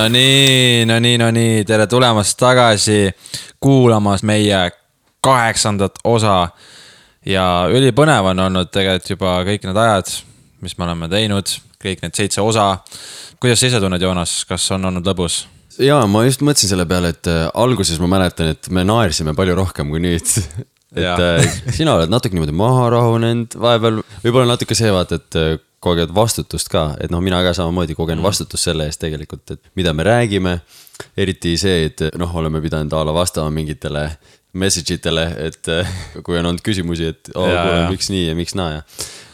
no nii, no nii, no nii, tere tulemast tagasi kuulamas meie kaheksandat osa. ja ülipõnev on olnud tegelikult juba kõik need ajad, mis me oleme teinud, kõik need seitse osa. kuidas sa ise tunned, Joonas, kas on olnud lõbus? ja ma just mõtlesin selle peale, et äh, alguses ma mäletan, et me naersime palju rohkem kui nüüd et äh, sina oled natuke niimoodi maha rahunenud, vahepeal võib-olla natuke see vaata, et äh, koged vastutust ka, et noh, mina ka samamoodi kogen vastutust selle eest tegelikult, et mida me räägime. eriti see, et noh, oleme pidanud a la vastama mingitele message itele, et kui on olnud küsimusi, et oh, Jaa, kuule, miks nii ja miks naa ja.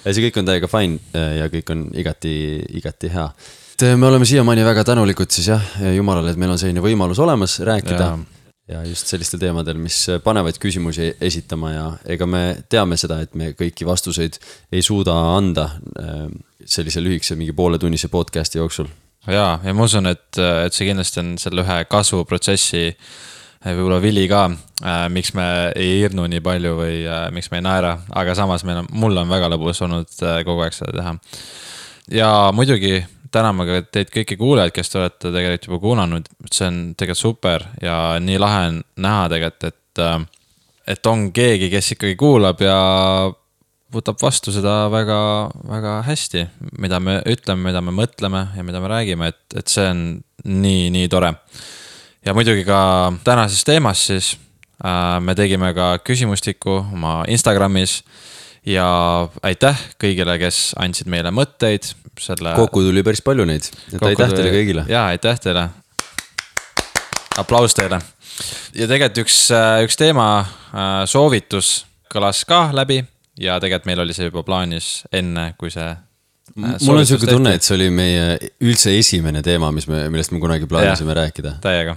ja see kõik on täiega fine ja kõik on igati, igati hea. et me oleme siiamaani väga tänulikud siis jah, jumalale, et meil on selline võimalus olemas rääkida Jaa. Ja just sellistel teemadel, mis panevad küsimusi esitama ja ega me teame seda, et me kõiki vastuseid ei suuda anda äh, sellise lühikese mingi pooletunnise podcast'i jooksul. ja, ja ma usun, et, et see kindlasti on selle ühe kasvuprotsessi eh, võib-olla vili ka äh,, miks me ei hirnu nii palju või äh, miks me ei naera, aga samas meil on, mul on väga lõbus olnud kogu aeg seda teha. ja muidugi täname ka teid kõiki kuulajaid, kes te olete tegelikult juba kuulanud, see on tegelikult super ja nii lahe on näha tegelikult, et äh, et on keegi, kes ikkagi kuulab ja võtab vastu seda väga, väga hästi, mida me ütleme, mida me mõtleme ja mida me räägime, et, et see on nii, nii tore. ja muidugi ka tänases teemas siis äh, me tegime ka küsimustiku oma Instagramis ja aitäh kõigile, kes andsid meile mõtteid selle. kokku tuli päris palju neid, et aitäh teile kõigile. ja aitäh teile. aplaus teile. ja tegelikult üks, üks teema äh, soovitus kõlas ka läbi ja tegelikult meil oli see juba plaanis enne, kui see. äh, mul on sihuke tunne, et see oli meie üldse esimene teema, mis me, millest me kunagi plaanisime Jah. rääkida. täiega.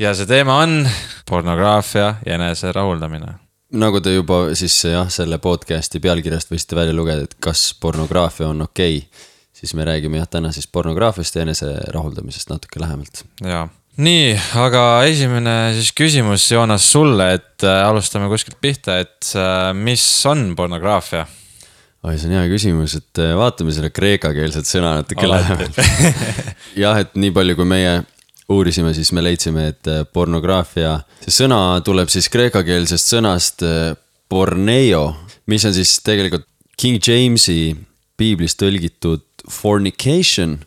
ja see teema on pornograafia ja enese rahuldamine. Nagu te juba siis jah, selle podcast'i pealkirjast võisite välja lugeda, et kas pornograafia on okei okay, siis me räägime jah, täna siis pornograafiast ja enese rahuldamisest natuke lähemalt. jaa. nii, aga esimene siis küsimus, Joonas, sulle, et äh, alustame kuskilt pihta, et äh, mis on pornograafia? oi, see on hea küsimus, et äh, vaatame selle kreekakeelset sõna natuke lähemalt. jah, et nii palju, kui meie uurisime, siis me leidsime, et äh, pornograafia, see sõna tuleb siis kreekakeelsest sõnast äh, porneio, mis on siis tegelikult King Jamesi piiblis tõlgitud fornication.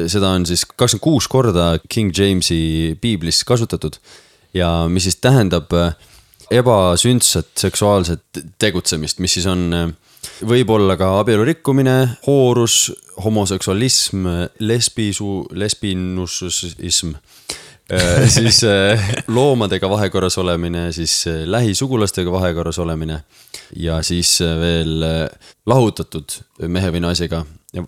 seda on siis kakskümmend kuus korda King Jamesi piiblis kasutatud ja mis siis tähendab äh, ebasündsat seksuaalset tegutsemist, mis siis on, äh, võib olla ka abielu rikkumine, hoorus, homoseksualism, lesbisu, lesbinusism siis äh, loomadega vahekorras olemine, siis äh, lähisugulastega vahekorras olemine ja siis äh, veel äh, lahutatud mehe või naisega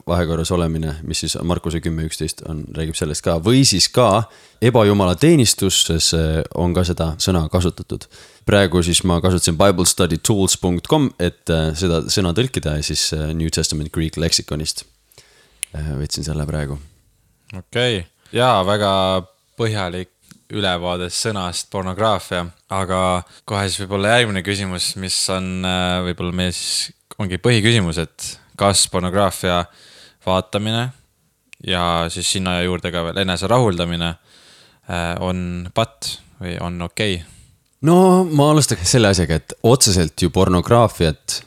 vahekorras olemine, mis siis Markuse kümme üksteist on, räägib sellest ka, või siis ka ebajumala teenistuses äh, on ka seda sõna kasutatud. praegu siis ma kasutasin biblestudytools.com, et äh, seda sõna tõlkida ja siis äh, New Testament Greek leksikonist äh, võtsin selle praegu. okei okay. ja väga põhjalik ülevaade sõnast pornograafia, aga kohe siis võib-olla järgmine küsimus, mis on äh, võib-olla meie siis ongi põhiküsimus, et kas pornograafia vaatamine ja siis sinna juurde ka veel enese rahuldamine äh, on patt või on okei okay? no ma alustaks selle asjaga, et otseselt ju pornograafiat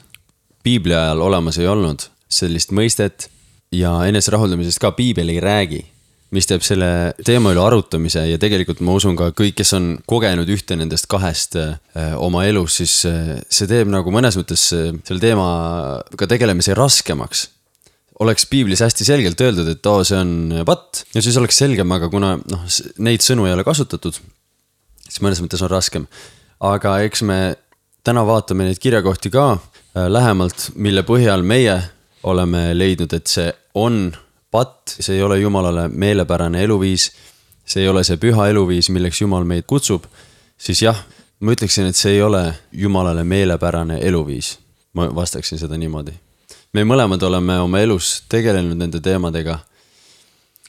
piibli ajal olemas ei olnud, sellist mõistet ja eneserahuldamisest ka piibel ei räägi mis teeb selle teema üle arutamise ja tegelikult ma usun ka kõik, kes on kogenud ühte nendest kahest äh, oma elus, siis äh, see teeb nagu mõnes mõttes äh, selle teemaga tegelemise raskemaks. oleks piiblis hästi selgelt öeldud, et oo, see on patt ja siis oleks selgem, aga kuna noh, neid sõnu ei ole kasutatud, siis mõnes mõttes on raskem. aga eks me täna vaatame neid kirjakohti ka äh, lähemalt, mille põhjal meie oleme leidnud, et see on patt, see ei ole jumalale meelepärane eluviis. see ei ole see püha eluviis, milleks jumal meid kutsub, siis jah, ma ütleksin, et see ei ole jumalale meelepärane eluviis. ma vastaksin seda niimoodi. me mõlemad oleme oma elus tegelenud nende teemadega.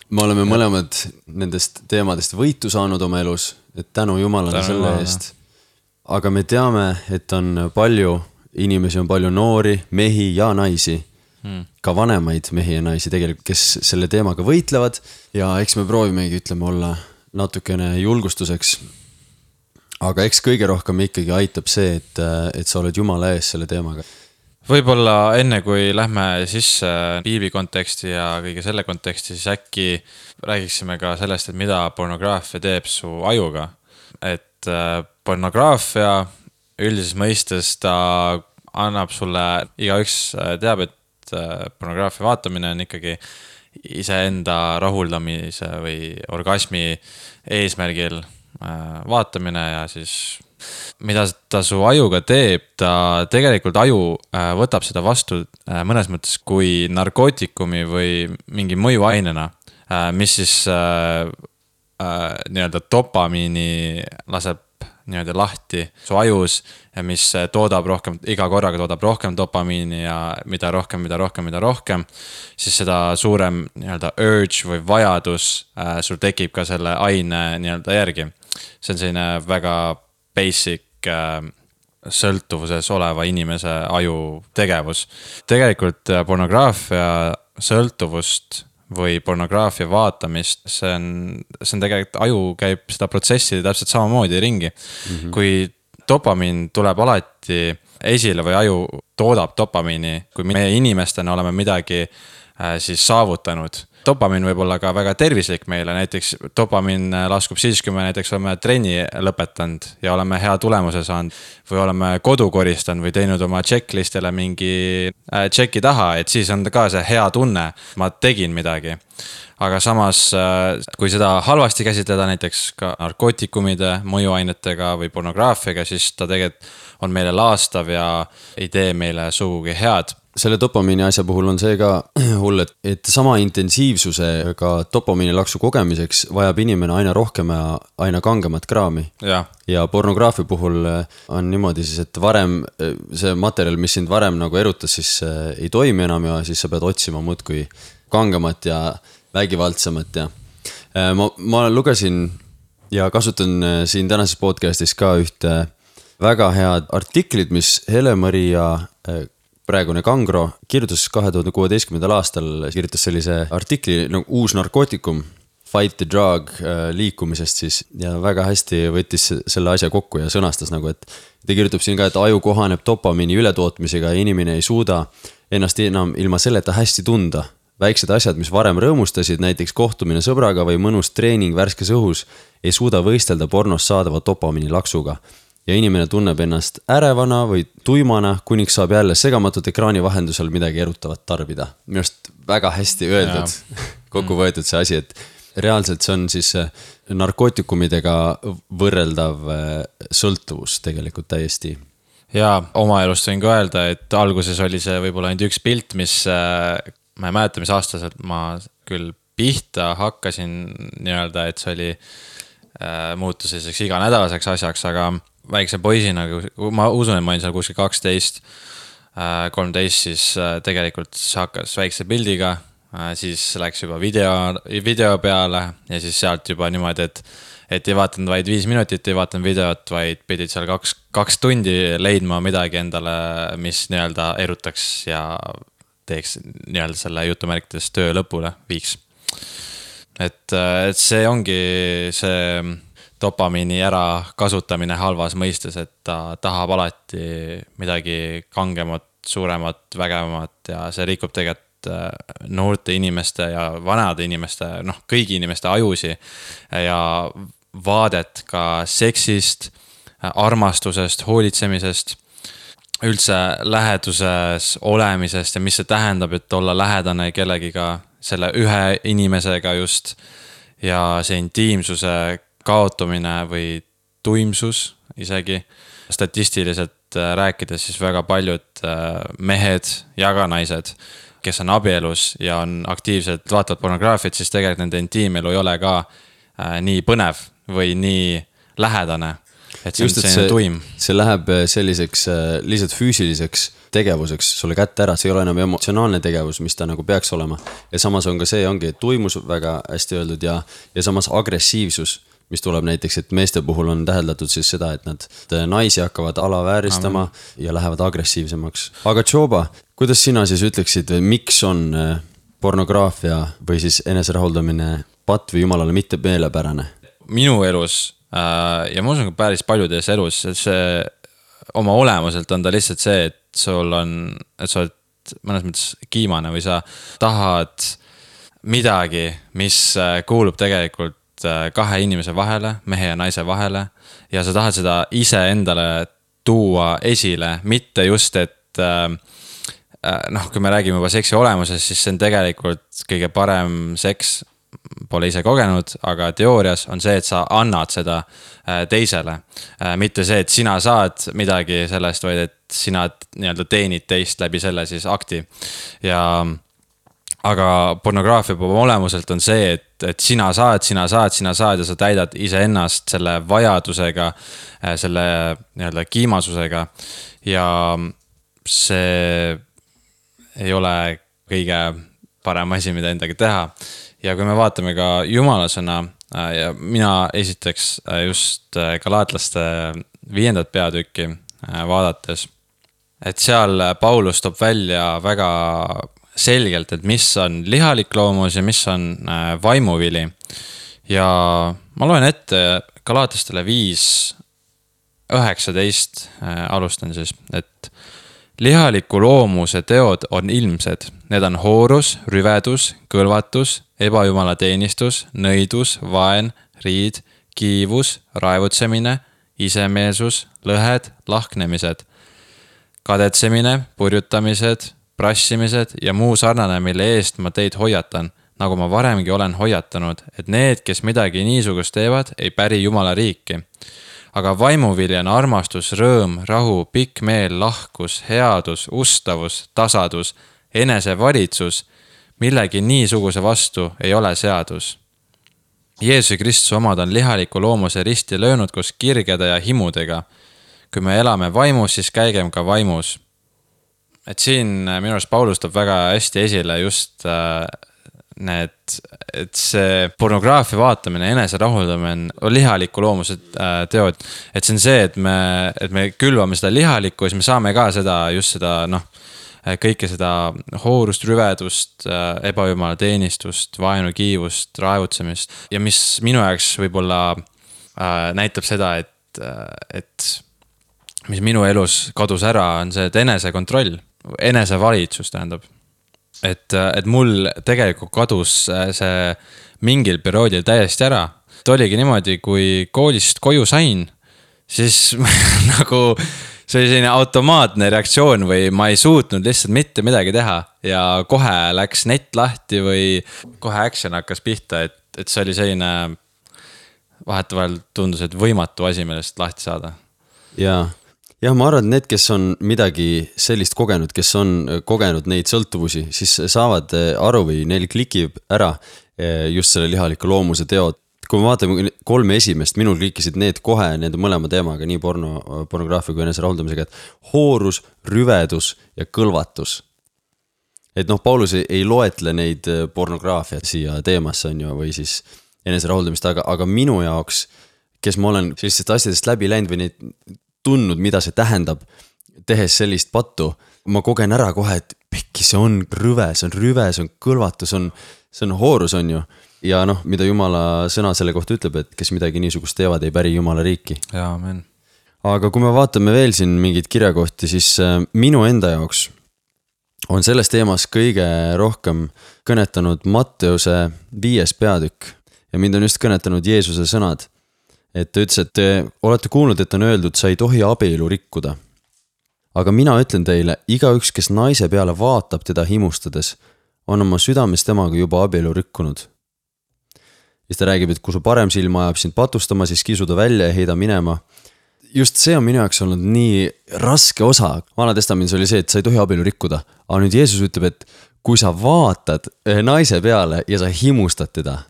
me oleme mõlemad nendest teemadest võitu saanud oma elus, et tänu jumalale Tänu selle eest. aga me teame, et on palju inimesi, on palju noori, mehi ja naisi, mm. ka vanemaid mehi ja naisi tegelikult, kes selle teemaga võitlevad ja eks me proovimegi, ütleme, olla natukene julgustuseks. aga eks kõige rohkem ikkagi aitab see, et, et sa oled jumala ees selle teemaga võib-olla enne kui lähme sisse piibli konteksti ja kõige selle konteksti, siis äkki räägiksime ka sellest, et mida pornograafia teeb su ajuga. et äh, pornograafia üldises mõistes ta annab sulle, igaüks äh, teab, et äh, pornograafia vaatamine on ikkagi iseenda rahuldamise või orgasmi eesmärgil vaatamine ja siis mida ta su ajuga teeb, ta tegelikult aju võtab seda vastu mõnes mõttes kui narkootikumi või mingi mõjuainena. Äh, mis siis äh, äh, nii-öelda dopamiini laseb nii-öelda lahti su ajus mis toodab rohkem, iga korraga toodab rohkem dopamiini ja mida rohkem, mida rohkem, mida rohkem. siis seda suurem nii-öelda urge või vajadus äh, sul tekib ka selle aine nii-öelda järgi. see on selline väga basic äh, sõltuvuses oleva inimese aju tegevus. tegelikult pornograafia sõltuvust või pornograafia vaatamist, see on, see on tegelikult, aju käib seda protsessi täpselt samamoodi ringi mm. -hmm. kui dopamiin tuleb alati esile või aju toodab dopamiini, kui meie inimestena oleme midagi äh, siis saavutanud dopamiin võib olla ka väga tervislik meile, näiteks dopamiin laskub siis, kui me näiteks oleme trenni lõpetanud ja oleme hea tulemuse saanud. või oleme kodu koristanud või teinud oma checklist'ile mingi äh, check'i taha, et siis on ka see hea tunne, ma tegin midagi aga samas, äh, kui seda halvasti käsitleda, näiteks ka narkootikumide, mõjuainetega või pornograafiaga, siis ta tegelikult on meile laastav ja ei tee meile sugugi head selle dopamiini asja puhul on see ka hull, et, et sama intensiivsusega dopamiini laksu kogemiseks vajab inimene aina rohkem ja aina kangemat kraami. ja pornograafia puhul eh, on niimoodi siis, et varem eh, see materjal, mis sind varem nagu erutas, siis eh, ei toimi enam ja siis sa pead otsima muudkui kangemat ja vägivaldsemat ja ma, ma lugesin ja kasutan siin tänases podcast'is ka ühte väga head artiklit, mis Hele-Maria praegune Kangro kirjutas kahe tuhande kuueteistkümnendal aastal, kirjutas sellise artikli nagu uus narkootikum. Fight the drug äh, liikumisest siis ja väga hästi võttis selle asja kokku ja sõnastas nagu, et. ta kirjutab siin ka, et aju kohaneb dopamiini ületootmisega ja inimene ei suuda ennast enam ilma selleta hästi tunda väiksed asjad, mis varem rõõmustasid, näiteks kohtumine sõbraga või mõnus treening värskes õhus, ei suuda võistelda pornost saadava dopamiini laksuga ja inimene tunneb ennast ärevana või tuimana, kuniks saab jälle segamatult ekraani vahendusel midagi erutavat tarbida. minu arust väga hästi öeldud, kokku võetud see asi, et reaalselt see on siis äh, narkootikumidega võrreldav äh, sõltuvus tegelikult täiesti. ja oma elust võin ka öelda, et alguses oli see võib-olla ainult üks pilt, mis, äh, ma ei mäleta, mis aastaselt ma küll pihta hakkasin nii-öelda, et see oli muutus selliseks iganädalaseks asjaks, aga väikse poisina, ma usun, et ma olin seal kuskil kaksteist, äh, kolmteist, siis äh, tegelikult see hakkas väikse pildiga. Äh, siis läks juba video, video peale ja siis sealt juba niimoodi, et, et ei vaadanud vaid viis minutit, ei vaadanud videot, vaid pidid seal kaks, kaks tundi leidma midagi endale, mis nii-öelda erutaks ja teeks nii-öelda selle jutumärkides töö lõpule viiks. et, et see ongi see dopamiini ärakasutamine halvas mõistes, et ta tahab alati midagi kangemat, suuremat, vägevamat ja see rikub tegelikult äh, noorte inimeste ja vanade inimeste, noh, kõigi inimeste ajusi. ja vaadet ka seksist, armastusest, hoolitsemisest, üldse läheduses olemisest ja mis see tähendab, et olla lähedane kellegiga, selle ühe inimesega just. ja see intiimsuse kaotumine või tuimsus isegi. statistiliselt äh, rääkides siis väga paljud äh, mehed ja ka naised, kes on abielus ja on aktiivselt, vaatavad pornograafiat, siis tegelikult nende intiimelu ei ole ka äh, nii põnev või nii lähedane et see Just, on selline tuim. see läheb selliseks lihtsalt füüsiliseks tegevuseks sulle kätte ära, see ei ole enam emotsionaalne tegevus, mis ta nagu peaks olema. ja samas on ka see, ongi tuimus väga hästi öeldud ja, ja samas agressiivsus mis tuleb näiteks, et meeste puhul on täheldatud siis seda, et nad naisi hakkavad alavääristama Amen. ja lähevad agressiivsemaks. aga Joba, kuidas sina siis ütleksid, miks on äh, pornograafia või siis eneserahuldamine patt või jumalale mitte meelepärane? minu elus äh, ja ma usun ka päris paljudes elus, et see oma olemuselt on ta lihtsalt see, et sul on, et sa oled mõnes mõttes kiimane või sa tahad midagi, mis äh, kuulub tegelikult äh, kahe inimese vahele, mehe ja naise vahele. ja sa tahad seda iseendale tuua esile, mitte just, et äh, noh, kui me räägime juba seksi olemusest, siis see on tegelikult kõige parem seks pole ise kogenud, aga teoorias on see, et sa annad seda äh, teisele. Äh, mitte see, et sina saad midagi sellest, vaid et sina nii-öelda teenid teist läbi selle siis akti. ja aga pornograafia oma olemuselt on see, et, et sina saad, sina saad, sina saad ja sa täidad iseennast selle vajadusega, äh, selle nii-öelda kiimasusega. ja see ei ole kõige parem asi, mida endaga teha ja kui me vaatame ka jumala sõna äh, ja mina esiteks äh, just galaatlaste viiendat peatükki vaadates. et seal Paulus toob välja väga selgelt, et mis on lihalik loomus ja mis on vaimuvili. ja ma loen ette galaatlastele viis, üheksateist alustan siis, et lihaliku loomuse teod on ilmsed, need on hoorus, rüvedus, kõlvatus, ebajumalateenistus, nõidus, vaen, riid, kiivus, raevutsemine, isemeelsus, lõhed, lahknemised, kadetsemine, purjutamised, prassimised ja muu sarnane, mille eest ma teid hoiatan, nagu ma varemgi olen hoiatanud, et need, kes midagi niisugust teevad, ei päri Jumala riiki aga vaimuvili on armastus, rõõm, rahu, pikk meel, lahkus, headus, ustavus, tasadus, enesevalitsus. millegi niisuguse vastu ei ole seadus. Jeesuse Kristuse omad on lihaliku loomuse risti löönud koos kirgede ja himudega. kui me elame vaimus, siis käigem ka vaimus. Et siin minu arust Paulus toob väga hästi esile just äh, need, et see pornograafia vaatamine, eneserahuldamine lihaliku loomuse äh, teod. et see on see, et me, et me külvame seda lihalikku ja siis me saame ka seda, just seda noh, kõike seda hoorust, rüvedust, äh, ebajumala teenistust, vaenu, kiivust, raevutsemist. ja mis minu jaoks võib-olla äh, näitab seda, et, et mis minu elus kadus ära, on see, et enesekontroll, enesevalitsus tähendab et, et mul tegelikult kadus äh, see mingil perioodil täiesti ära. et oligi niimoodi, kui koolist koju sain, siis nagu see oli selline automaatne reaktsioon või ma ei suutnud lihtsalt mitte midagi teha ja kohe läks net lahti või kohe action hakkas pihta, et, et see oli selline. vahetevahel tundus, et võimatu asi, millest lahti saada. jaa jah, ma arvan, et need, kes on midagi sellist kogenud, kes on kogenud neid sõltuvusi, siis saavad eh, aru või neil klikib ära eh, just selle lihaliku loomuse teod. kui me vaatame kolme esimest, minul klikkisid need kohe nende mõlema teemaga, nii porno, pornograafia kui eneserahuldamisega, et hoorus, rüvedus ja kõlvatus et noh, Paulus ei, ei loetle neid pornograafiat siia teemasse, on ju, või siis eneserahuldamist, aga, aga minu jaoks, kes ma olen sellistest asjadest läbi läinud või neid tundnud, mida see tähendab, tehes sellist pattu, ma kogen ära kohe, et pekki, see on rõve, see on rüve, see on kõlvatu, see on, see on hoorus, on ju. ja noh, mida jumala sõna selle kohta ütleb, et kes midagi niisugust teevad, ei päri jumala riiki. jaa, amen. aga kui me vaatame veel siin mingeid kirjakohti, siis äh, minu enda jaoks on selles teemas kõige rohkem kõnetanud Matteuse viies peatükk ja mind on just kõnetanud Jeesuse sõnad et ta ütles, et te olete kuulnud, et on öeldud, sa ei tohi abielu rikkuda. aga mina ütlen teile, igaüks, kes naise peale vaatab teda himustades, on oma südames temaga juba abielu rikkunud. siis ta räägib, et kui su parem silm ajab sind patustama, siis kisu ta välja ja heida minema. just see on minu jaoks olnud nii raske osa, Vana-testamendis oli see, et sa ei tohi abielu rikkuda, aga nüüd Jeesus ütleb, et kui sa vaatad ühe naise peale ja sa himustad teda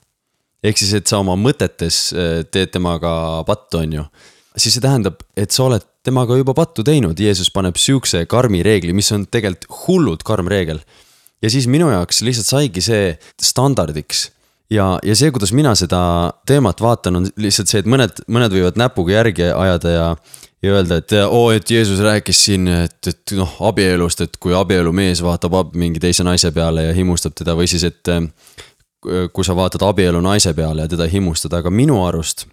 ehk siis, et sa oma mõtetes äh, teed temaga pattu, on ju. siis see tähendab, et sa oled temaga juba pattu teinud, Jeesus paneb sihukese karmi reegli, mis on tegelikult hullult karm reegel. ja siis minu jaoks lihtsalt saigi see standardiks. ja, ja see, kuidas mina seda teemat vaatan, on lihtsalt see, et mõned, mõned võivad näpuga järgi ajada ja ja öelda, et oo, et Jeesus rääkis siin, et, et noh, abielust, et kui abielumees vaatab ab mingi teise naise peale ja himustab teda või siis, et kui sa vaatad abielu naise peale ja teda himustad, aga minu arust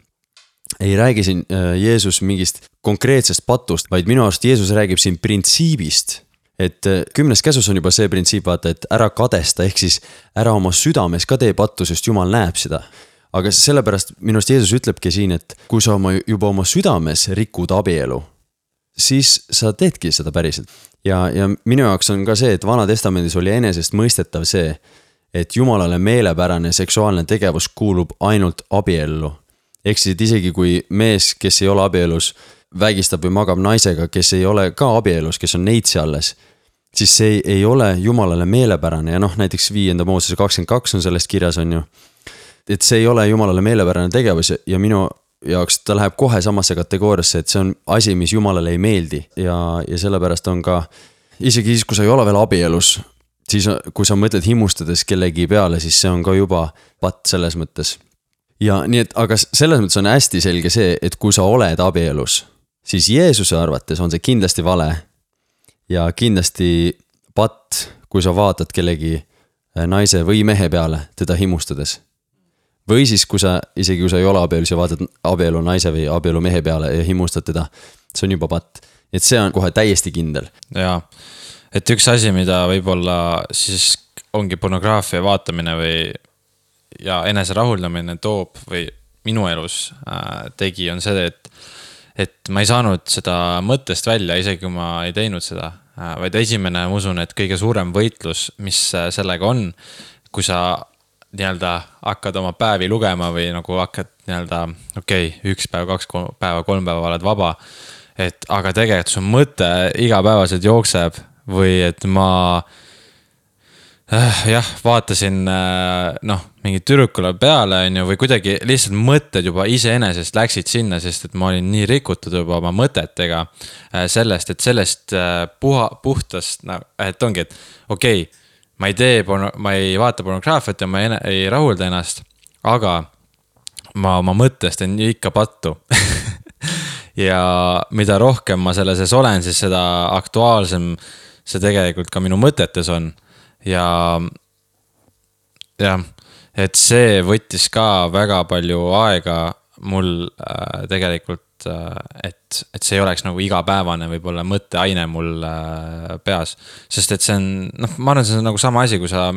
ei räägi siin äh, Jeesus mingist konkreetsest patust, vaid minu arust Jeesus räägib siin printsiibist. et äh, kümnes käsus on juba see printsiip, vaata, et ära kadesta, ehk siis ära oma südames ka tee pattu, sest Jumal näeb seda. aga sellepärast minu arust Jeesus ütlebki siin, et kui sa oma, juba oma südames rikud abielu, siis sa teedki seda päriselt. ja, ja minu jaoks on ka see, et Vana-testamendis oli enesestmõistetav see, et Jumalale meelepärane seksuaalne tegevus kuulub ainult abiellu ehk siis, et isegi kui mees, kes ei ole abielus, vägistab või magab naisega, kes ei ole ka abielus, kes on neitsi alles. siis see ei, ei ole jumalale meelepärane ja noh, näiteks viienda Moosese kakskümmend kaks on sellest kirjas, on ju. et see ei ole jumalale meelepärane tegevus ja minu jaoks ta läheb kohe samasse kategooriasse, et see on asi, mis jumalale ei meeldi ja, ja sellepärast on ka. isegi siis, kui sa ei ole veel abielus, siis kui sa mõtled himustades kellegi peale, siis see on ka juba patt selles mõttes ja nii et, aga selles mõttes on hästi selge see, et kui sa oled abielus, siis Jeesuse arvates on see kindlasti vale. ja kindlasti patt, kui sa vaatad kellegi äh, naise või mehe peale teda himustades. või siis, kui sa, isegi kui sa ei ole abielus ja vaatad abielu naise või abielu mehe peale ja himustad teda, see on juba patt. et see on kohe täiesti kindel. jaa, et üks asi, mida võib-olla siis ongi pornograafia vaatamine või ja eneserahuldamine toob või minu elus äh, tegi, on see, et, et ma ei saanud seda mõttest välja, isegi kui ma ei teinud seda äh,. vaid esimene, ma usun, et kõige suurem võitlus, mis äh, sellega on, kui sa nii-öelda hakkad oma päevi lugema või nagu hakkad nii-öelda, okei okay,, üks päev, kaks päeva, kolm päeva oled vaba. et aga tegelikult su mõte igapäevaselt jookseb või et ma äh, jah, vaatasin äh, noh mingi tüdrukule peale, on ju, või kuidagi lihtsalt mõtted juba iseenesest läksid sinna, sest et ma olin nii rikutud juba oma mõtetega äh, sellest, et sellest äh, puha, puhtast, no et ongi, et okei okay,, ma ei tee, ma ei vaata pornograafiat ja ma ei, ei rahulda ennast, aga ma oma mõttest teen ikka pattu ja mida rohkem ma selle sees olen, siis seda aktuaalsem see tegelikult ka minu mõtetes on ja jah et see võttis ka väga palju aega mul äh, tegelikult äh,, et, et see ei oleks nagu igapäevane võib-olla mõtteaine mul äh, peas. sest et see on, noh, ma arvan, see on nagu sama asi, kui sa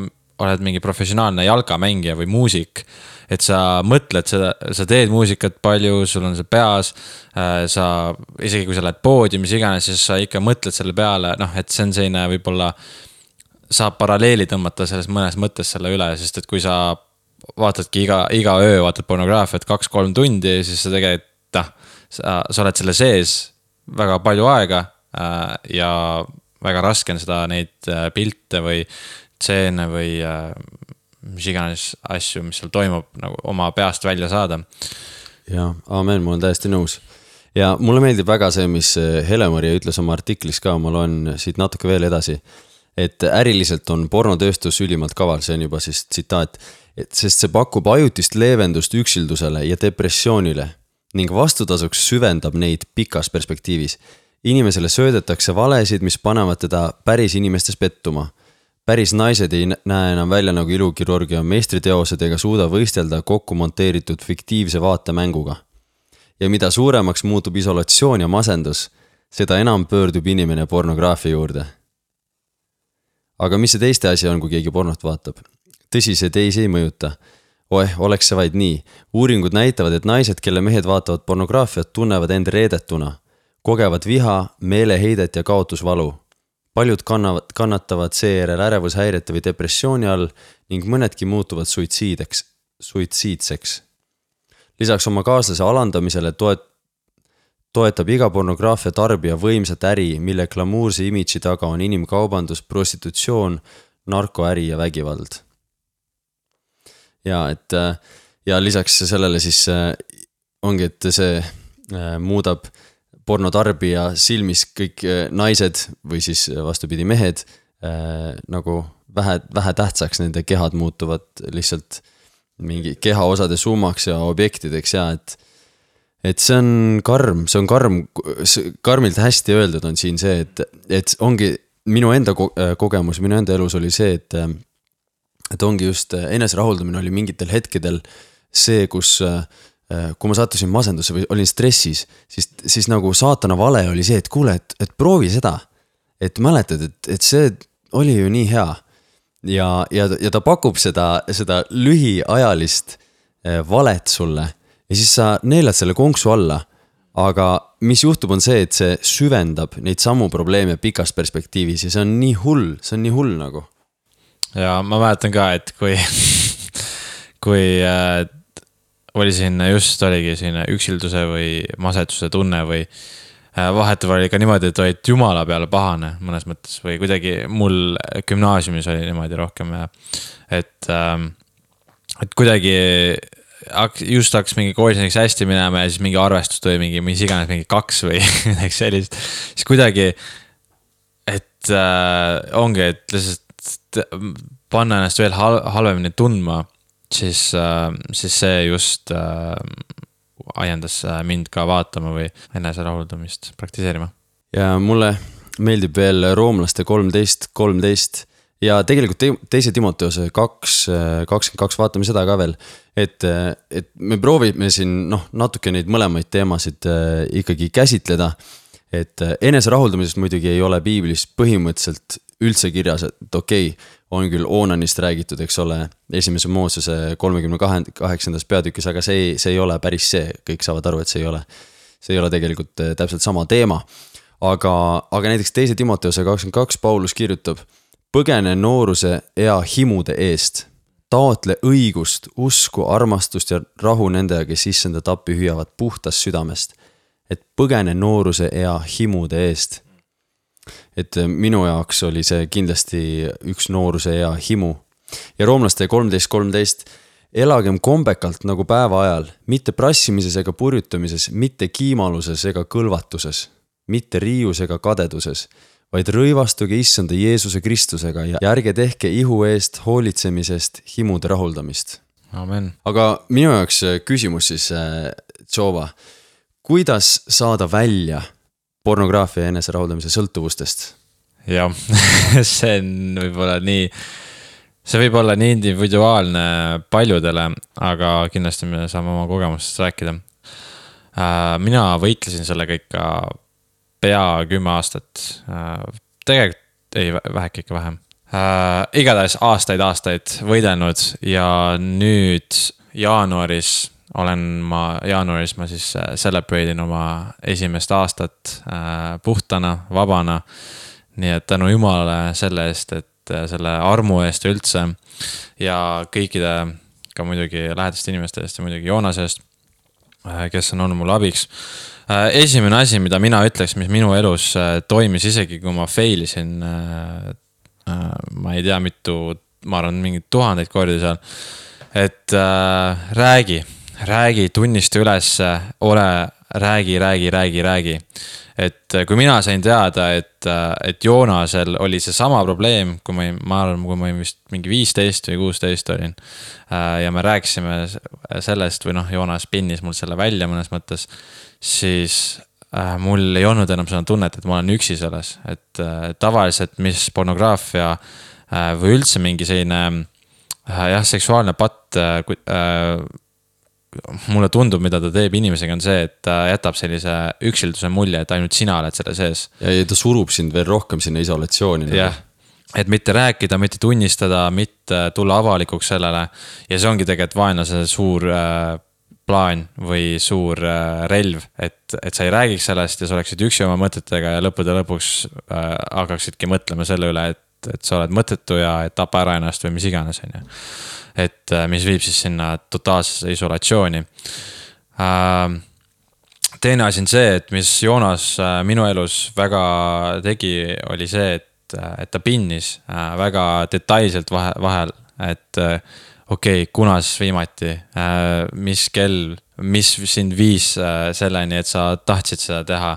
oled mingi professionaalne jalkamängija või muusik. et sa mõtled seda, sa teed muusikat palju, sul on see peas äh,. sa, isegi kui sa lähed poodi, mis iganes, siis sa ikka mõtled selle peale, noh, et see on selline võib-olla saab paralleeli tõmmata selles mõnes mõttes selle üle, sest et kui sa vaatadki iga, iga öö vaatad pornograafiat kaks-kolm tundi, siis sa tegelikult noh, sa, sa oled selle sees väga palju aega äh, ja väga raske on seda, neid äh, pilte või stseene või äh, mis iganes asju, mis seal toimub, nagu oma peast välja saada. jah, aamen, ma olen täiesti nõus. ja mulle meeldib väga see, mis Hele-Maria ütles oma artiklis ka, ma loen siit natuke veel edasi. et äriliselt on pornotööstus ülimalt kaval, see on juba siis tsitaat et sest see pakub ajutist leevendust üksildusele ja depressioonile ning vastutasuks süvendab neid pikas perspektiivis. inimesele söödetakse valesid, mis panevad teda päris inimestes pettuma. Päris naised ei näe enam välja nagu ilukirurgia meistriteosed ega suuda võistelda kokku monteeritud fiktiivse vaatemänguga. ja mida suuremaks muutub isolatsioon ja masendus, seda enam pöördub inimene pornograafia juurde. aga mis see teiste asi on, kui keegi pornot vaatab? tõsi, see teisi ei mõjuta. oeh, oleks see vaid nii. uuringud näitavad, et naised, kelle mehed vaatavad pornograafiat, tunnevad end reedetuna, kogevad viha, meeleheidet ja kaotusvalu. Paljud kannavad, kannatavad seejärel ärevushäirete või depressiooni all ning mõnedki muutuvad suitsiideks, suitsiidseks. lisaks oma kaaslase alandamisele toet-, toetab iga pornograafia tarbija võimsat äri, mille glamuurse imidži taga on inimkaubandus, prostitutsioon, narkoäri ja vägivald ja et äh, ja lisaks sellele siis äh, ongi, et see äh, muudab pornotarbija silmis kõik naised või siis vastupidi, mehed nagu vähe, vähetähtsaks, nende kehad muutuvad lihtsalt mingi kehaosade summaks ja objektideks ja et. et see on karm, see on karm, karmilt hästi öeldud on siin see, et, et ongi minu enda ko kogemus, minu enda elus oli see, et. et ongi just eneserahuldamine oli mingitel hetkedel see, kus kui ma sattusin masendusse või olin stressis, siis, siis nagu saatana vale oli see, et kuule, et, et proovi seda. et mäletad, et, et see oli ju nii hea ja, ja, ja ta pakub seda, seda lühiajalist eh, valet sulle ja siis sa neelad selle konksu alla. aga mis juhtub, on see, et see süvendab neid samu probleeme pikas perspektiivis ja see on nii hull, see on nii hull nagu. ja ma mäletan ka, et kui kui äh, oli siin just oligi selline üksilduse või masetuse tunne või äh, Äh, vahetevahel oli ka niimoodi, et olid jumala peale pahane mõnes mõttes või kuidagi mul gümnaasiumis oli niimoodi rohkem ja et, ähm, et kuidagi just hakkas mingi koolis näiteks hästi minema ja siis mingi arvestus tuli mingi, mis iganes, mingi kaks või midagi sellist. siis kuidagi, et äh, ongi, et lihtsalt panna ennast veel hal halvemini tundma, siis äh,, siis see just äh, ajendas äh, mind ka vaatama või eneserahuldamist praktiseerima. ja mulle meeldib veel roomlaste kolmteist, kolmteist ja tegelikult te teise Timoteose kaks, kakskümmend kaks, vaatame seda ka veel. et, et me proovime siin noh, natuke neid mõlemaid teemasid ikkagi käsitleda. et eneserahuldamisest muidugi ei ole piiblis põhimõtteliselt üldse kirjas, et okei okay,, on küll Oonanist räägitud, eks ole, esimese Moosese kolmekümne kahe, kaheksandas peatükis, aga see see ei ole päris see, kõik saavad aru, et see ei ole. see ei ole tegelikult eh, täpselt sama teema. aga, aga näiteks teise Timoteuse kakskümmend kaks Paulus kirjutab. põgene nooruse ea himude eest, taotle õigust, usku, armastust ja rahu nendega, kes issanda tappi hüüavad puhtast südamest. et põgene nooruse ea himude eest et äh, minu jaoks oli see kindlasti üks nooruse ea himu. ja roomlaste kolmteist, kolmteist, elagem kombekalt nagu päeva ajal, mitte prassimises ega purjutamises, mitte kiimaluses ega kõlvatuses, mitte riius ega kadeduses, vaid rõivastuge issanda Jeesuse Kristusega ja ärge tehke ihu eest hoolitsemisest himude rahuldamist. aga minu jaoks äh, küsimus siis, Tšova, äh, kuidas saada välja pornograafia ja eneserahuldamise sõltuvustest. jah see on võib-olla nii, see võib olla nii individuaalne paljudele, aga kindlasti me saame oma kogemustest rääkida. Äh, mina võitlesin sellega ikka pea kümme aastat, äh, tegelikult ei, väheke ikka vähem äh,. igatahes aastaid-aastaid võidelnud ja nüüd jaanuaris olen ma, jaanuaris ma siis äh, celebrate in oma esimest aastat äh, puhtana, vabana. nii et tänu jumalale selle eest, et äh, selle armu eest üldse ja kõikide ka muidugi lähedaste inimeste eest ja muidugi Joonase eest, kes on olnud mulle abiks. esimene asi, mida mina ütleks, mis minu elus toimis, isegi kui ma fail isin, ma ei tea, mitu, ma arvan, mingeid tuhandeid kordi seal, et äh, räägi räägi, tunnista ülesse, ole, räägi, räägi, räägi, räägi. et äh, kui mina sain teada, et, äh, et Joonasel oli seesama probleem, kui ma, ma arvan, kui ma olin vist mingi viisteist või kuusteist olin. Äh, ja me rääkisime sellest või noh, Joonas pinnis mul selle välja mõnes mõttes, siis mul ei olnud enam seda tunnet, et ma olen üksi selles, et tavaliselt, mis pornograafia või üldse mingi selline jah, seksuaalne patt mulle tundub, mida ta teeb inimesega, on see, et ta jätab sellise üksilduse mulje, et ainult sina oled selle sees. ja, ja ta surub sind veel rohkem sinna isolatsiooni. Jah, et mitte rääkida, mitte tunnistada, mitte tulla avalikuks sellele. ja see ongi tegelikult vaenlase suur äh, plaan või suur äh, relv, et, et sa ei räägiks sellest ja sa oleksid üksi oma mõtetega ja lõppude lõpuks äh, hakkaksidki mõtlema selle üle, et, et sa oled mõttetu ja et tapa ära ennast või mis iganes, on ju et äh, mis viib siis sinna totaalsesse isolatsiooni. Ähm, teine asi on see, et mis Joonas äh, minu elus väga tegi, oli see, et, äh, et ta pinnis väga detailselt vahe, vahel, et okei okay,, kunas viimati, mis kell, mis sind viis selleni, et sa tahtsid seda teha,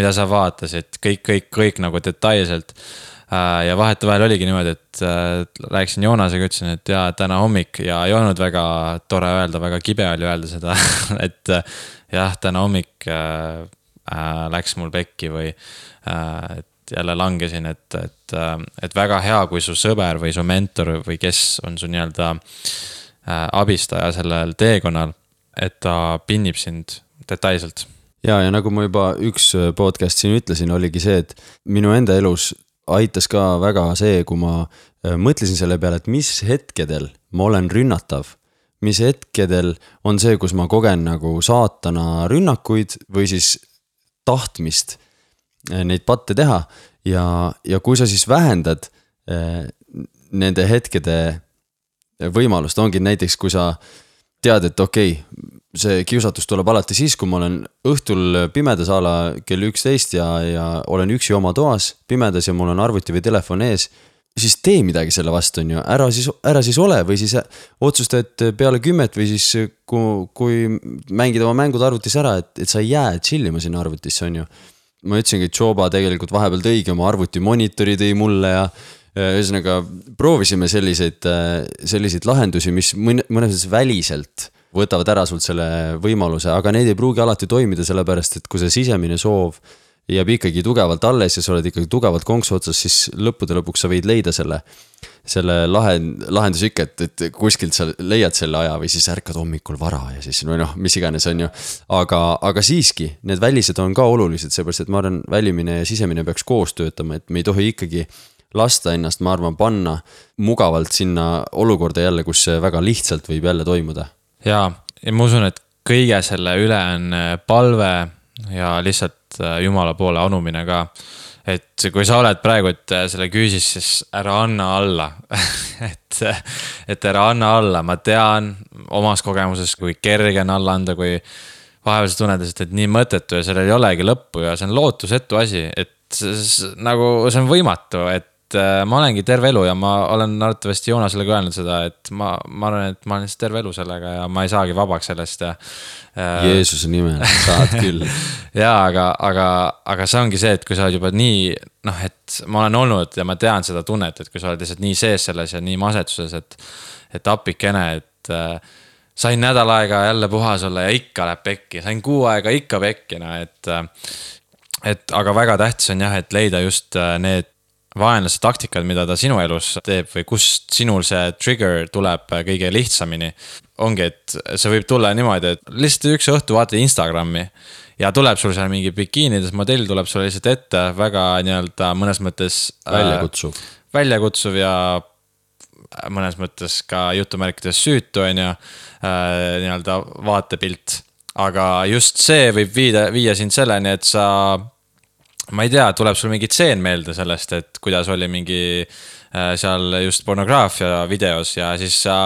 mida sa vaatasid, kõik, kõik, kõik nagu detailselt Äh, ja vahetevahel oligi niimoodi, et rääkisin Joonasega, ütlesin, et jaa, täna hommik ja ei olnud väga tore öelda, väga kibe oli öelda seda et jah, täna hommik äh, läks mul pekki või äh, et jälle langesin, et, et, et väga hea, kui su sõber või su mentor või kes on su nii-öelda äh, abistaja sellel teekonnal, et ta pinnib sind detailselt. Ja, ja nagu ma juba üks podcast siin ütlesin, oligi see, et minu enda elus aitas ka väga see, kui ma äh, mõtlesin selle peale, et mis hetkedel ma olen rünnatav. mis hetkedel on see, kus ma kogen nagu saatana rünnakuid või siis tahtmist äh, neid patte teha. ja, ja kui sa siis vähendad äh, nende hetkede võimalust, ongi näiteks, kui sa tead, et okei okay,, see kiusatus tuleb alati siis, kui ma olen õhtul pimedas a la kell üksteist ja, ja olen üksi oma toas, pimedas ja mul on arvuti või telefon ees. siis tee midagi selle vastu, on ju, ära siis, ära siis ole või siis otsusta, et peale kümmet või siis kui, kui mängid oma mängud arvutis ära, et, et sa ei jää chill ima sinna arvutisse, on ju. ma ütlesingi, et Joba tegelikult vahepeal tõigi oma arvuti monitori tõi mulle ja ühesõnaga proovisime selliseid, selliseid lahendusi, mis mõnes mõttes väliselt võtavad ära sult selle võimaluse, aga need ei pruugi alati toimida, sellepärast et kui see sisemine soov jääb ikkagi tugevalt alles ja sa oled ikkagi tugevalt konksu otsas, siis lõppude lõpuks sa võid leida selle. selle lahe, lahenduse ikka, et, et kuskilt sa leiad selle aja või siis ärkad hommikul vara ja siis või noh, mis iganes, on ju. aga, aga siiski, need välised on ka olulised, seepärast et ma arvan, välimine ja sisemine peaks koos töötama, et me ei tohi ikkagi lasta ennast, ma arvan, panna mugavalt sinna olukorda jälle, kus see väga lihtsalt võib jälle toimuda ja, ja ma usun, et kõige selle üle on äh, palve ja lihtsalt äh, jumala poole anumine ka. et kui sa oled praegu, et äh, selle küüsis, siis ära anna alla. Et, et ära anna alla, ma tean omast kogemusest, kui kerge on alla anda, kui vahepeal sa tunned, et nii mõttetu ja sellel ei olegi lõppu ja see on lootusetu asi, et nagu see on võimatu, et et äh, ma olengi terve elu ja ma olen arvatavasti Joonasele ka öelnud seda, et ma, ma arvan, et ma olen lihtsalt terve elu sellega ja ma ei saagi vabaks sellest ja äh,. Jeesuse nimel, saad küll ja aga, aga, aga see ongi see, et kui sa oled juba nii noh, et ma olen olnud ja ma tean seda tunnet, et kui sa oled lihtsalt nii sees selles ja nii masetuses, et, et appikene, et äh, sain nädal aega jälle puhas olla ja ikka läheb pekki, sain kuu aega ikka pekki, no et. Äh, et aga väga tähtis on jah, et leida just äh, need vaenlase taktikad, mida ta sinu elus teeb või kust sinul see trigger tuleb kõige lihtsamini. ongi, et see võib tulla niimoodi, et lihtsalt üks õhtu vaatad Instagrami ja tuleb sul seal mingi bikiinides modell tuleb sulle lihtsalt ette, väga nii-öelda mõnes mõttes. Äh, väljakutsuv äh,. väljakutsuv ja mõnes mõttes ka jutumärkides süütu, on ju äh,, nii-öelda vaatepilt. aga just see võib viida, viia sind selleni, et sa ma ei tea, tuleb sul mingi tseen meelde sellest, et kuidas oli mingi äh, seal just pornograafia videos ja siis sa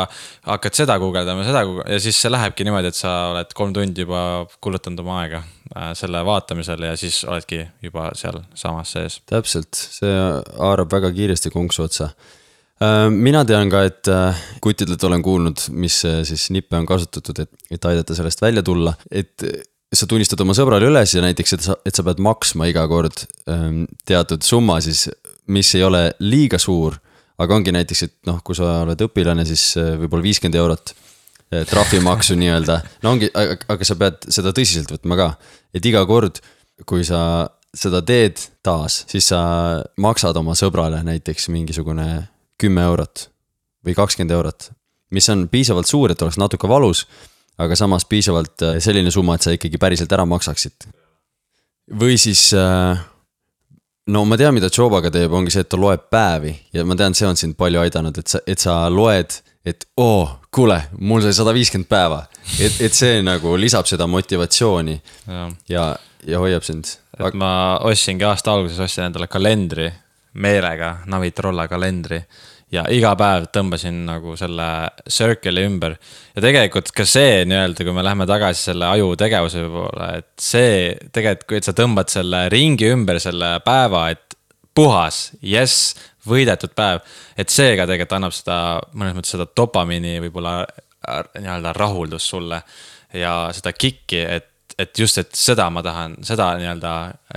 hakkad seda guugeldama, seda ja siis see lähebki niimoodi, et sa oled kolm tundi juba kulutanud oma aega äh, selle vaatamisele ja siis oledki juba sealsamas sees. täpselt, see haarab väga kiiresti konksu otsa äh, mina tean ka, et kuttidelt olen kuulnud, mis siis nippe on kasutatud, et, et aidata sellest välja tulla, et sa tunnistad oma sõbrale üles ja näiteks, et sa, et sa pead maksma iga kord ähm, teatud summa siis, mis ei ole liiga suur. aga ongi näiteks, et noh, kui sa oled õpilane, siis äh, võib-olla viiskümmend eurot äh, trahvimaksu nii-öelda. no ongi, aga sa pead seda tõsiselt võtma ka, et iga kord, kui sa seda teed taas, siis sa maksad oma sõbrale näiteks mingisugune kümme eurot või kakskümmend eurot. mis on piisavalt suur, et oleks natuke valus aga samas piisavalt äh, selline summa, et sa ikkagi päriselt ära maksaksid. või siis äh, no ma tean, mida Jobaga teeb, ongi see, et ta loeb päevi ja ma tean, see on sind palju aidanud, et sa, et sa loed, et oo oh,, kuule, mul sai sada viiskümmend päeva. et, et see nagu lisab seda motivatsiooni ja, ja, ja hoiab sind. et ma ostsingi aasta alguses, ostsin endale kalendri meelega, Navitrolla kalendri ja iga päev tõmbasin nagu selle circle'i ümber. ja tegelikult ka see nii-öelda, kui me läheme tagasi selle aju tegevuse poole, et see tegelikult, kui sa tõmbad selle ringi ümber selle päeva, et puhas, jess, võidetud päev. et see ka tegelikult annab seda, mõnes mõttes seda dopamiini võib-olla nii-öelda rahuldust sulle ja seda kick'i, et et just, et seda ma tahan, seda nii-öelda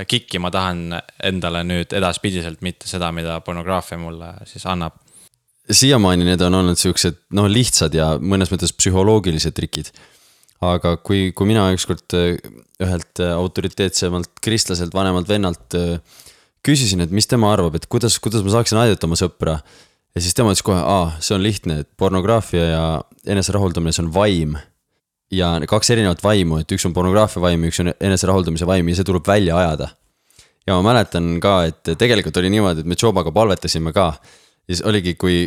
kikki ma tahan endale nüüd edaspidiselt, mitte seda, mida pornograafia mulle siis annab. Siiamaani need on olnud siuksed noh, lihtsad ja mõnes mõttes psühholoogilised trikid. aga kui, kui mina ükskord äh, ühelt äh, autoriteetsemalt kristlaselt vanemalt vennalt äh, küsisin, et mis tema arvab, et kuidas, kuidas ma saaksin aidata oma sõpra. ja siis tema ütles kohe, aa, see on lihtne, et pornograafia ja eneserahuldamine, see on vaim ja kaks erinevat vaimu, et üks on pornograafia vaim ja üks on eneserahuldamise vaim ja see tuleb välja ajada. ja ma mäletan ka, et tegelikult oli niimoodi, et me Jobaga palvetasime ka. Ja siis oligi, kui,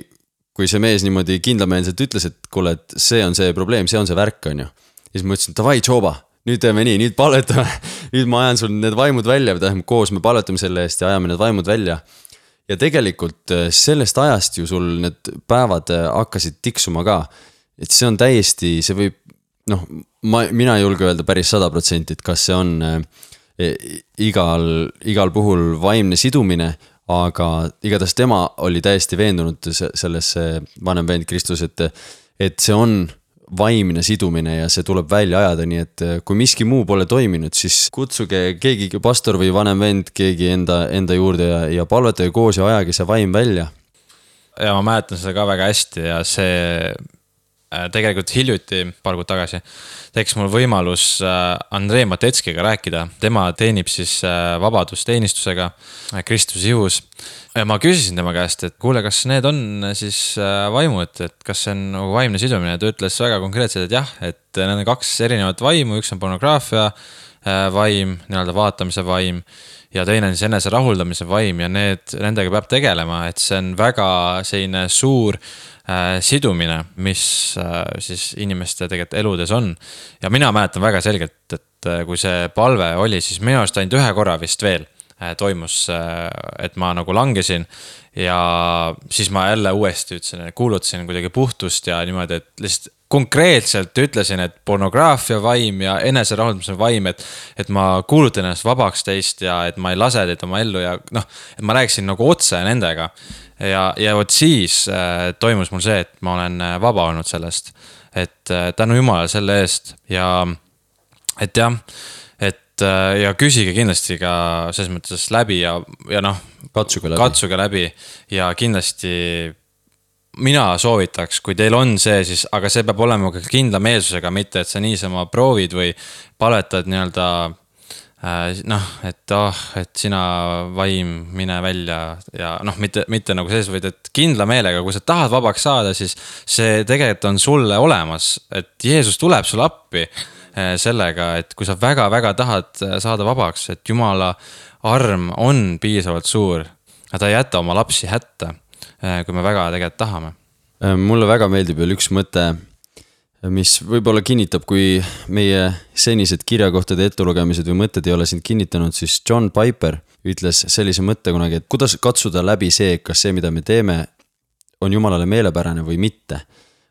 kui see mees niimoodi kindlameelselt ütles, et kuule, et see on see probleem, see on see värk, on ju. ja siis ma ütlesin, davai, Joba, nüüd teeme nii, nüüd palvetame nüüd ma ajan sul need vaimud välja, tähendab koos me palvetame selle eest ja ajame need vaimud välja. ja tegelikult äh, sellest ajast ju sul need päevad äh, hakkasid tiksuma ka. et see on täiesti, see võib noh, ma, mina ei julge öelda päris sada protsenti, et kas see on äh, igal, igal puhul vaimne sidumine, aga igatahes tema oli täiesti veendunud selles, vanem vend Kristus, et, et see on vaimne sidumine ja see tuleb välja ajada, nii et kui miski muu pole toiminud, siis kutsuge keegi, pastor või vanem vend, keegi enda, enda juurde ja, ja palvetage koos ja ajage see vaim välja. ja ma mäletan seda ka väga hästi ja see tegelikult hiljuti, paar kuud tagasi, tekkis mul võimalus äh, Andrei Matetskiga rääkida. tema teenib siis äh, vabadusteenistusega Kristuse ihus. ja ma küsisin tema käest, et kuule, kas need on siis vaimud, et kas see on nagu vaimne sidumine, ta ütles väga konkreetselt, et jah, et need on kaks erinevat vaimu, üks on pornograafia vaim, nii-öelda vaatamise vaim ja teine on siis enese rahuldamise vaim ja need, nendega peab tegelema, et see on väga selline suur Äh, sidumine, mis äh, siis inimeste tegelikult eludes on. ja mina mäletan väga selgelt, et äh, kui see palve oli, siis minu arust ainult ühe korra vist veel toimus, et ma nagu langesin. ja siis ma jälle uuesti ütlesin, kuulutasin kuidagi puhtust ja niimoodi, et lihtsalt konkreetselt ütlesin, et pornograafia vaim ja eneserahuldamise vaim, et. et ma kuulutan ennast vabaks teist ja et ma ei lase teid oma ellu ja noh, et ma rääkisin nagu otse nendega ja, ja vot siis äh, toimus mul see, et ma olen äh, vaba olnud sellest. et äh, tänu jumalale selle eest ja, et jah, et äh, ja küsige kindlasti ka selles mõttes läbi ja, ja noh. katsuge läbi. katsuge läbi ja kindlasti mina soovitaks, kui teil on see, siis, aga see peab olema ka kindla meelsusega, mitte et sa niisama proovid või paletad nii-öelda Äh, noh, et ah oh,, et sina vaim, mine välja ja noh, mitte, mitte nagu selles, vaid et kindla meelega, kui sa tahad vabaks saada, siis see tegelikult on sulle olemas, et Jeesus tuleb sulle appi sellega, et kui sa väga-väga tahad äh, saada vabaks, et jumala arm on piisavalt suur. ta ei jäta oma lapsi hätta, kui me väga tegelikult tahame. mulle väga meeldib veel üks mõte mis võib-olla kinnitab, kui meie senised kirjakohtade ettelugemised või mõtted ei ole sind kinnitanud, siis John Piper ütles sellise mõtte kunagi, et kuidas katsuda läbi see, kas see, mida me teeme, on jumalale meelepärane või mitte.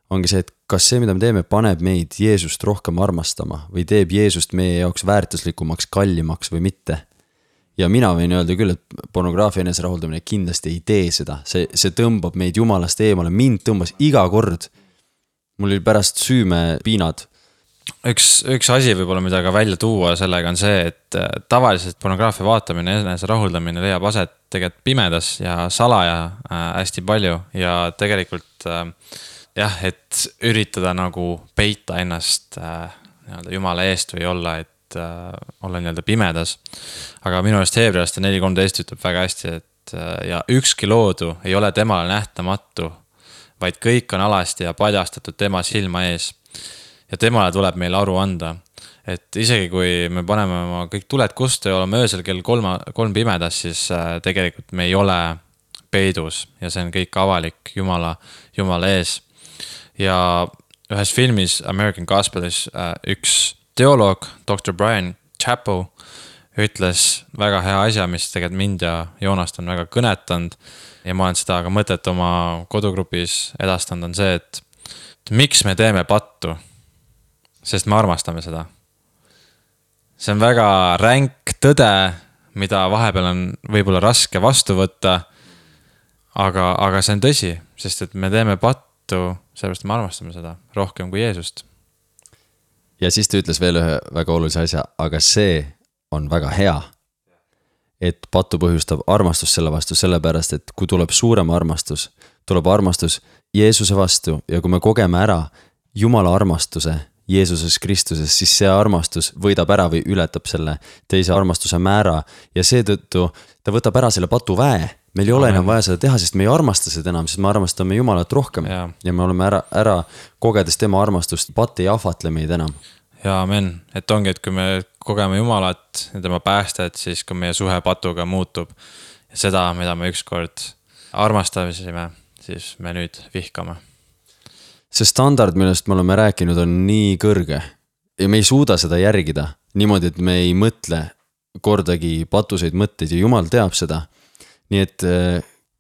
Ongi see, et kas see, mida me teeme, paneb meid Jeesust rohkem armastama või teeb Jeesust meie jaoks väärtuslikumaks, kallimaks või mitte. ja mina võin öelda küll, et pornograafia eneserahuldamine kindlasti ei tee seda, see, see tõmbab meid jumalast eemale, mind tõmbas iga kord mul oli pärast süümepiinad. üks, üks asi võib-olla, mida ka välja tuua sellega on see, et äh, tavaliselt pornograafia vaatamine, enese rahuldamine leiab aset tegelikult pimedas ja salaja äh, hästi palju ja tegelikult äh, jah, et üritada nagu peita ennast äh, nii-öelda jumala eest või olla, et äh, olla nii-öelda pimedas. aga minu arust Heebreaste neli kolmteist ütleb väga hästi, et äh, ja ükski loodu ei ole temale nähtamatu vaid kõik on alasti ja paljastatud tema silma ees. ja temale tuleb meile aru anda. et isegi kui me paneme oma kõik tuled kustu ja oleme öösel kell kolma, kolm pimedas, siis äh, tegelikult me ei ole peidus ja see on kõik avalik Jumala, Jumala ees. Ja ühes filmis American Gospelis äh, üks teoloog, doktor Brian Chapo ütles väga hea asja, mis tegelikult mind ja Joonast on väga kõnetanud ja ma olen seda ka mõtet oma kodugrupis edastanud, on see, et miks me teeme pattu. sest me armastame seda. see on väga ränk tõde, mida vahepeal on võib-olla raske vastu võtta. aga, aga see on tõsi, sest et me teeme pattu, sellepärast me armastame seda rohkem kui Jeesust. ja siis ta ütles veel ühe väga olulise asja, aga see on väga hea. et patu põhjustab armastust selle vastu, sellepärast et kui tuleb suurem armastus, tuleb armastus Jeesuse vastu ja kui me kogeme ära Jumala armastuse Jeesuses Kristuses, siis see armastus võidab ära või ületab selle teise armastuse määra ja seetõttu ta võtab ära selle patuväe. Meil ei ole enam vaja seda teha, sest me ei armasta seda enam, sest me armastame Jumalat rohkem Jaa. ja me oleme ära, ära kogedes tema armastust, patt ei ahvatle meid enam. ja amen, et ongi, et kui me kogeme Jumalat ja tema päästet, siis ka meie suhe patuga muutub. ja seda, mida me ükskord armastasime, siis me nüüd vihkame. see standard, millest me oleme rääkinud, on nii kõrge ja me ei suuda seda järgida niimoodi, et me ei mõtle kordagi patuseid mõtteid ja jumal teab seda. Nii et eh,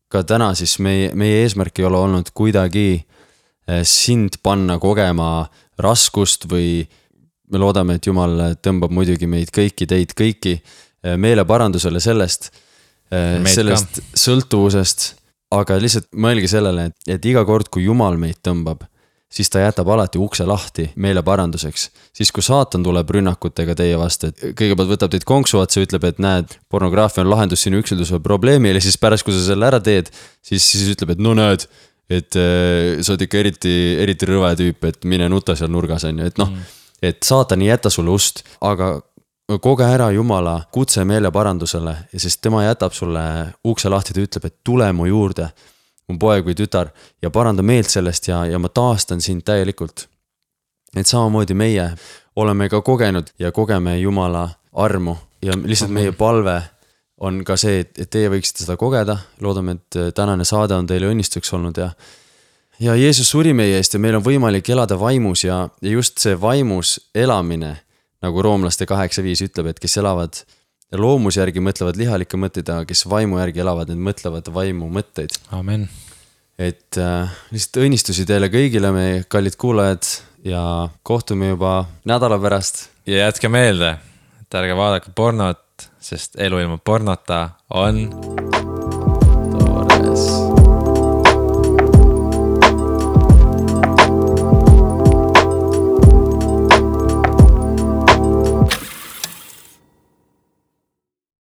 ka täna siis meie, meie eesmärk ei ole olnud kuidagi eh, sind panna kogema raskust või me loodame, et jumal tõmbab muidugi meid kõiki, teid kõiki meeleparandusele sellest, Meid ka. sellest sõltuvusest. aga lihtsalt mõelge sellele, et, et iga kord, kui jumal meid tõmbab, siis ta jätab alati ukse lahti meeleparanduseks. siis, kui saatan tuleb rünnakutega teie vastu, et kõigepealt võtab teid konksu otsa, ütleb, et näed, pornograafia on lahendus sinu üksilduse probleemile, siis pärast, kui sa selle ära teed, siis, siis ütleb, et no näed, et äh, sa oled ikka eriti, eriti rõve tüüp, et mine nuta seal nurgas, on ju, et noh mm. et saatan ei jäta sulle ust, aga koge ära Jumala kutse meeleparandusele sest tema jätab sulle ukse lahti, ta ütleb, et tule mu juurde, mu poeg või tütar ja paranda meelt sellest ja, ja ma taastan sind täielikult. et samamoodi meie oleme ka kogenud ja kogeme Jumala armu ja lihtsalt meie palve on ka see, et, et teie võiksite seda kogeda, loodame, et tänane saade on teile õnnistuseks olnud ja ja Jeesus suri meie eest ja meil on võimalik elada vaimus ja, ja just see vaimus elamine, nagu roomlaste kaheksa viis ütleb, et kes elavad loomuse järgi, mõtlevad lihalikke mõtteid, aga kes vaimu järgi elavad, need mõtlevad vaimu mõtteid. amen. et äh, lihtsalt õnnistusi teile kõigile, meie kallid kuulajad ja kohtume juba nädala pärast. ja jätke meelde, et ärge vaadake pornot, sest elu ilma pornota on